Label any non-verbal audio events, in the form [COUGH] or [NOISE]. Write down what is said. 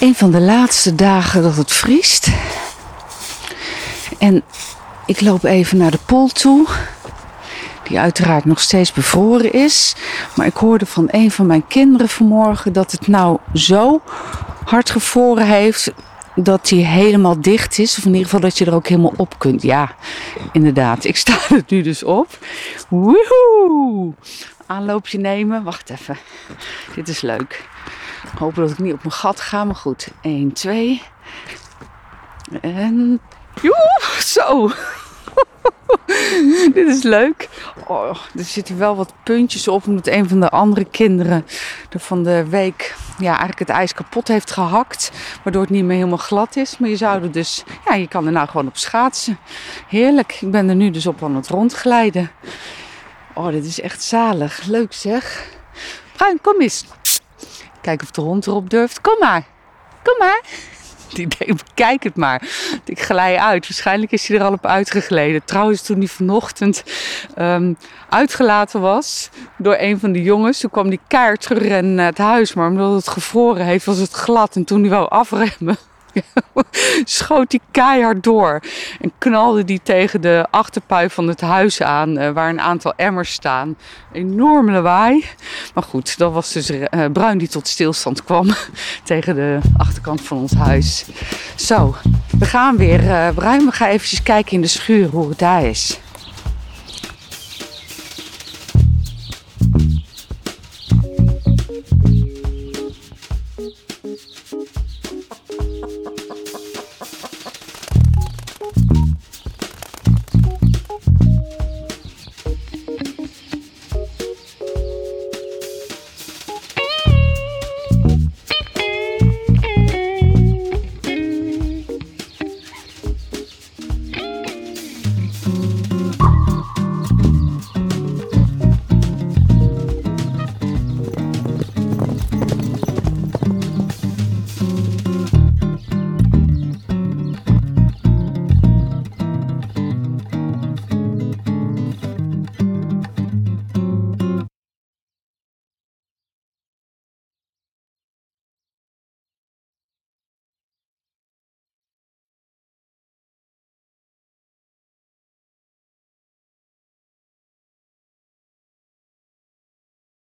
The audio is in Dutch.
Een van de laatste dagen dat het vriest. En ik loop even naar de pool toe. Die uiteraard nog steeds bevroren is. Maar ik hoorde van een van mijn kinderen vanmorgen dat het nou zo hard gevroren heeft dat hij helemaal dicht is. Of in ieder geval dat je er ook helemaal op kunt. Ja, inderdaad. Ik sta er nu dus op. Woehoe! Aanloopje nemen. Wacht even. Dit is leuk. Hopen dat ik niet op mijn gat ga, maar goed. 1, 2. En. Joe, zo. [LAUGHS] Dit is leuk. Oh, er zitten wel wat puntjes op, omdat een van de andere kinderen er van de week ja, eigenlijk het ijs kapot heeft gehakt. Waardoor het niet meer helemaal glad is. Maar je zou er dus, ja, je kan er nou gewoon op schaatsen. Heerlijk. Ik ben er nu dus op aan het rondglijden. Oh, dit is echt zalig. Leuk zeg. Bruin, kom eens. Kijken of de hond erop durft. Kom maar. Kom maar. [LAUGHS] Die denkt, kijk het maar. Ik glij uit. Waarschijnlijk is hij er al op uitgegleden. Trouwens, toen hij vanochtend ehm, uitgelaten was door een van de jongens, toen kwam die kaart gerend naar het huis. Maar omdat het gevroren heeft, was het glad. En toen hij wou afremmen, [LAUGHS] schoot hij keihard door. En knalde die tegen de achterpui van het huis aan, uh, waar een aantal emmers staan. Enorm lawaai. Maar goed, dat was dus eh, eh, Bruin die tot stilstand kwam [LAUGHS] tegen de achterkant van ons huis. Zo, we gaan weer. Eh, Bruin, we gaan eventjes kijken in de schuur hoe het daar is.